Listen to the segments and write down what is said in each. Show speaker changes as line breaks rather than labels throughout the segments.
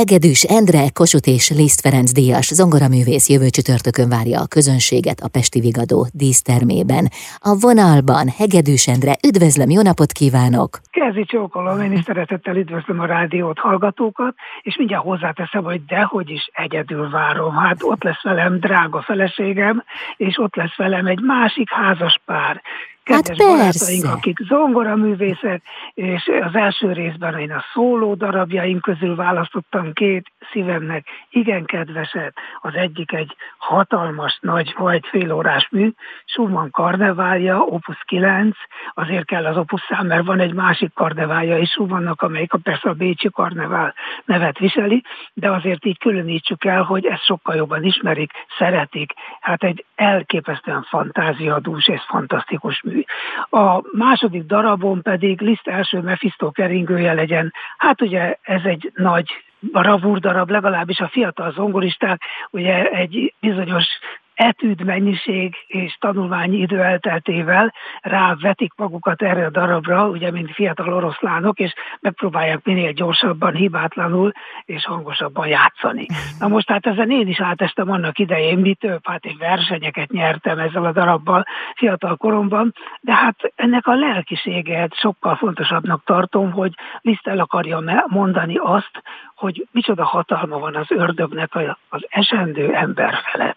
Hegedűs Endre, Kossuth és Liszt Ferenc díjas zongoraművész jövő csütörtökön várja a közönséget a Pesti Vigadó dísztermében. A vonalban Hegedűs Endre, üdvözlöm, jó napot kívánok!
Kezi csókolom, én is szeretettel üdvözlöm a rádiót, hallgatókat, és mindjárt hozzáteszem, hogy dehogy is egyedül várom. Hát ott lesz velem drága feleségem, és ott lesz velem egy másik házas pár kedves hát barátaink, akik zongoraművészek, és az első részben én a szóló darabjaink közül választottam két szívemnek igen kedveset. Az egyik egy hatalmas, nagy, vagy félórás mű, Schumann karneválja, Opus 9, azért kell az Opus szám, mert van egy másik karneválja is Schumannnak, amelyik a persze a Bécsi karnevál nevet viseli, de azért így különítsük el, hogy ezt sokkal jobban ismerik, szeretik. Hát egy elképesztően fantáziadús és fantasztikus mű. A második darabon pedig Liszt első Mephisto keringője legyen. Hát ugye ez egy nagy bravúr darab, legalábbis a fiatal zongoristák ugye egy bizonyos etűd mennyiség és tanulmányi idő elteltével rávetik magukat erre a darabra, ugye, mint fiatal oroszlánok, és megpróbálják minél gyorsabban, hibátlanul és hangosabban játszani. Na most hát ezen én is átestem annak idején, mi több, hát én versenyeket nyertem ezzel a darabbal fiatal koromban, de hát ennek a lelkiséget sokkal fontosabbnak tartom, hogy Liszt el akarja mondani azt, hogy micsoda hatalma van az ördögnek az esendő ember felett.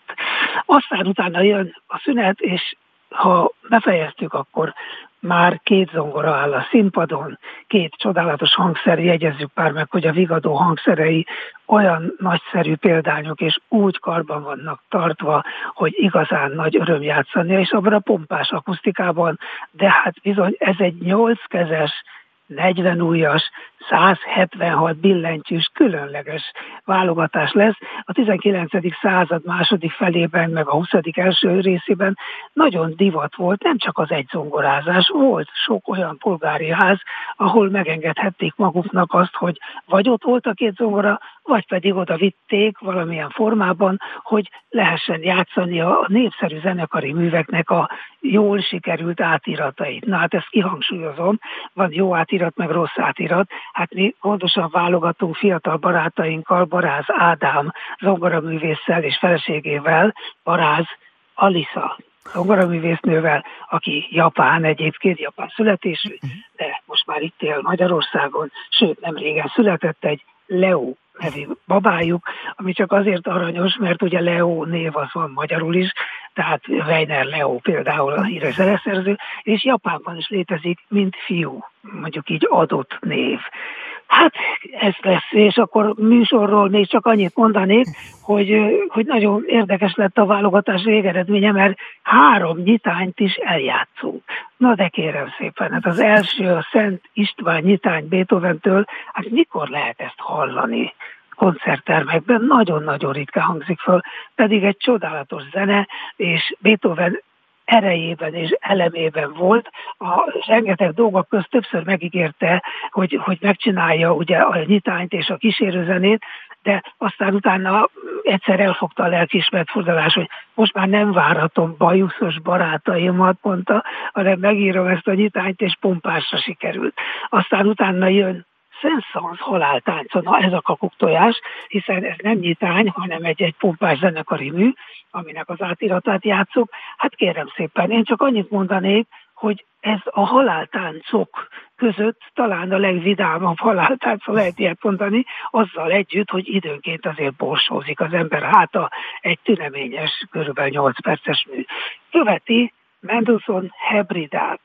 Aztán utána jön a szünet, és ha befejeztük, akkor már két zongora áll a színpadon, két csodálatos hangszer, jegyezzük már meg, hogy a Vigadó hangszerei olyan nagyszerű példányok, és úgy karban vannak tartva, hogy igazán nagy öröm játszani, és abban a pompás akusztikában, de hát bizony ez egy nyolckezes 40 újas, 176 billentyűs különleges válogatás lesz. A 19. század második felében, meg a 20. első részében nagyon divat volt, nem csak az egyzongorázás, volt sok olyan polgári ház, ahol megengedhették maguknak azt, hogy vagy ott volt a két zongora, vagy pedig oda vitték valamilyen formában, hogy lehessen játszani a népszerű zenekari műveknek a jól sikerült átiratait. Na hát ezt kihangsúlyozom, van jó átirat, meg rossz átirat. Hát mi gondosan válogatunk fiatal barátainkkal, Baráz Ádám zongoraművésszel és feleségével, Baráz Alisa zongoraművésznővel, aki japán egyébként, japán születésű, de most már itt él Magyarországon, sőt nem régen született egy Leo nevű babájuk, ami csak azért aranyos, mert ugye Leo név az van magyarul is, tehát Weiner Leo például a híres zeneszerző, és Japánban is létezik, mint fiú, mondjuk így adott név. Hát ez lesz, és akkor műsorról még csak annyit mondanék, hogy, hogy nagyon érdekes lett a válogatás végeredménye, mert három nyitányt is eljátszunk. Na de kérem szépen, hát az első a Szent István nyitány Beethoven-től, hát mikor lehet ezt hallani? Koncerttermekben nagyon-nagyon ritka hangzik föl, pedig egy csodálatos zene, és Beethoven erejében és elemében volt. A rengeteg dolgok közt többször megígérte, hogy, hogy megcsinálja ugye a nyitányt és a kísérőzenét, de aztán utána egyszer elfogta a lelkismert fordulás, hogy most már nem várhatom bajuszos barátaimat, mondta, hanem megírom ezt a nyitányt, és pompásra sikerült. Aztán utána jön Szenszans haláltánca, na ez a kakuktojás, hiszen ez nem nyitány, hanem egy, egy pompás zenekari mű, aminek az átiratát játszok. Hát kérem szépen, én csak annyit mondanék, hogy ez a haláltáncok között talán a legvidámabb haláltánc, ha lehet ilyet mondani, azzal együtt, hogy időnként azért borsózik az ember háta egy tüneményes, körülbelül 8 perces mű. Követi Mendelssohn Hebridák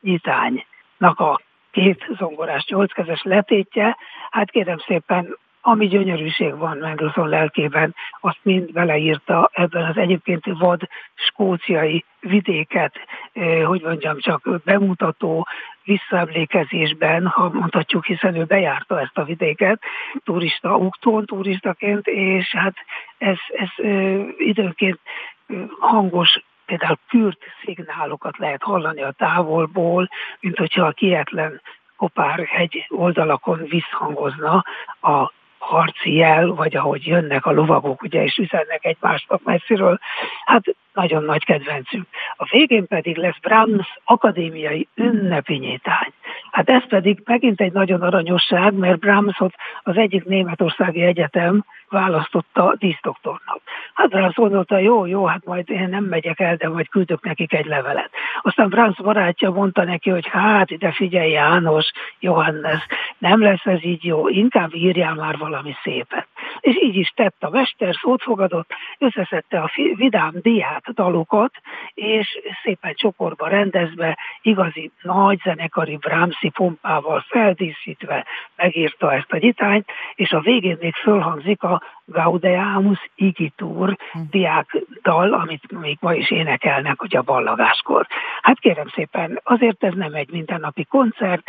nyitánynak a két zongorás nyolckezes letétje, hát kérem szépen, ami gyönyörűség van Mendelssohn lelkében, azt mind beleírta ebben az egyébként vad skóciai vidéket, eh, hogy mondjam, csak bemutató visszaemlékezésben, ha mondhatjuk, hiszen ő bejárta ezt a vidéket, turista úton, turistaként, és hát ez, ez eh, időnként eh, hangos például kürt szignálokat lehet hallani a távolból, mint hogyha a kietlen Kopár hegy oldalakon visszhangozna a harci jel, vagy ahogy jönnek a lovagok, ugye, és üzennek egymásnak messziről, hát nagyon nagy kedvencünk. A végén pedig lesz Brahms akadémiai ünnepi nyitány. Hát ez pedig megint egy nagyon aranyosság, mert Brahmsot az egyik németországi egyetem választotta díszdoktornak. Hát Brahms gondolta, jó, jó, hát majd én nem megyek el, de majd küldök nekik egy levelet. Aztán Brahms barátja mondta neki, hogy hát ide figyelj János, Johannes, nem lesz ez így jó, inkább írjál már valami szépet. És így is tett a mester, szót fogadott, összeszedte a vidám diát dalokat, és szépen csoportba rendezve, igazi nagy zenekari Brahmsi pompával feldíszítve megírta ezt a nyitányt, és a végén még fölhangzik a Gaudeamus Igitur hm. diák dal, amit még ma is énekelnek, hogy a ballagáskor. Hát kérem szépen, azért ez nem egy mindennapi koncert,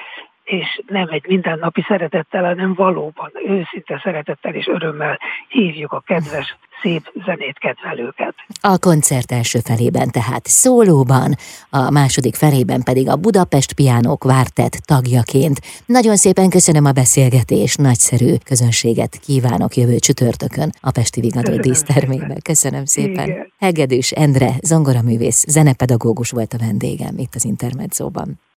és nem egy mindennapi szeretettel, hanem valóban őszinte szeretettel és örömmel hívjuk a kedves, szép zenét kedvelőket.
A koncert első felében tehát szólóban, a második felében pedig a Budapest Piánok Vártett tagjaként. Nagyon szépen köszönöm a beszélgetést, nagyszerű közönséget kívánok jövő csütörtökön a Pesti Vigadó dísztermében. Köszönöm szépen. Igen. Hegedűs Endre, zongoraművész, zenepedagógus volt a vendégem itt az Intermedzóban.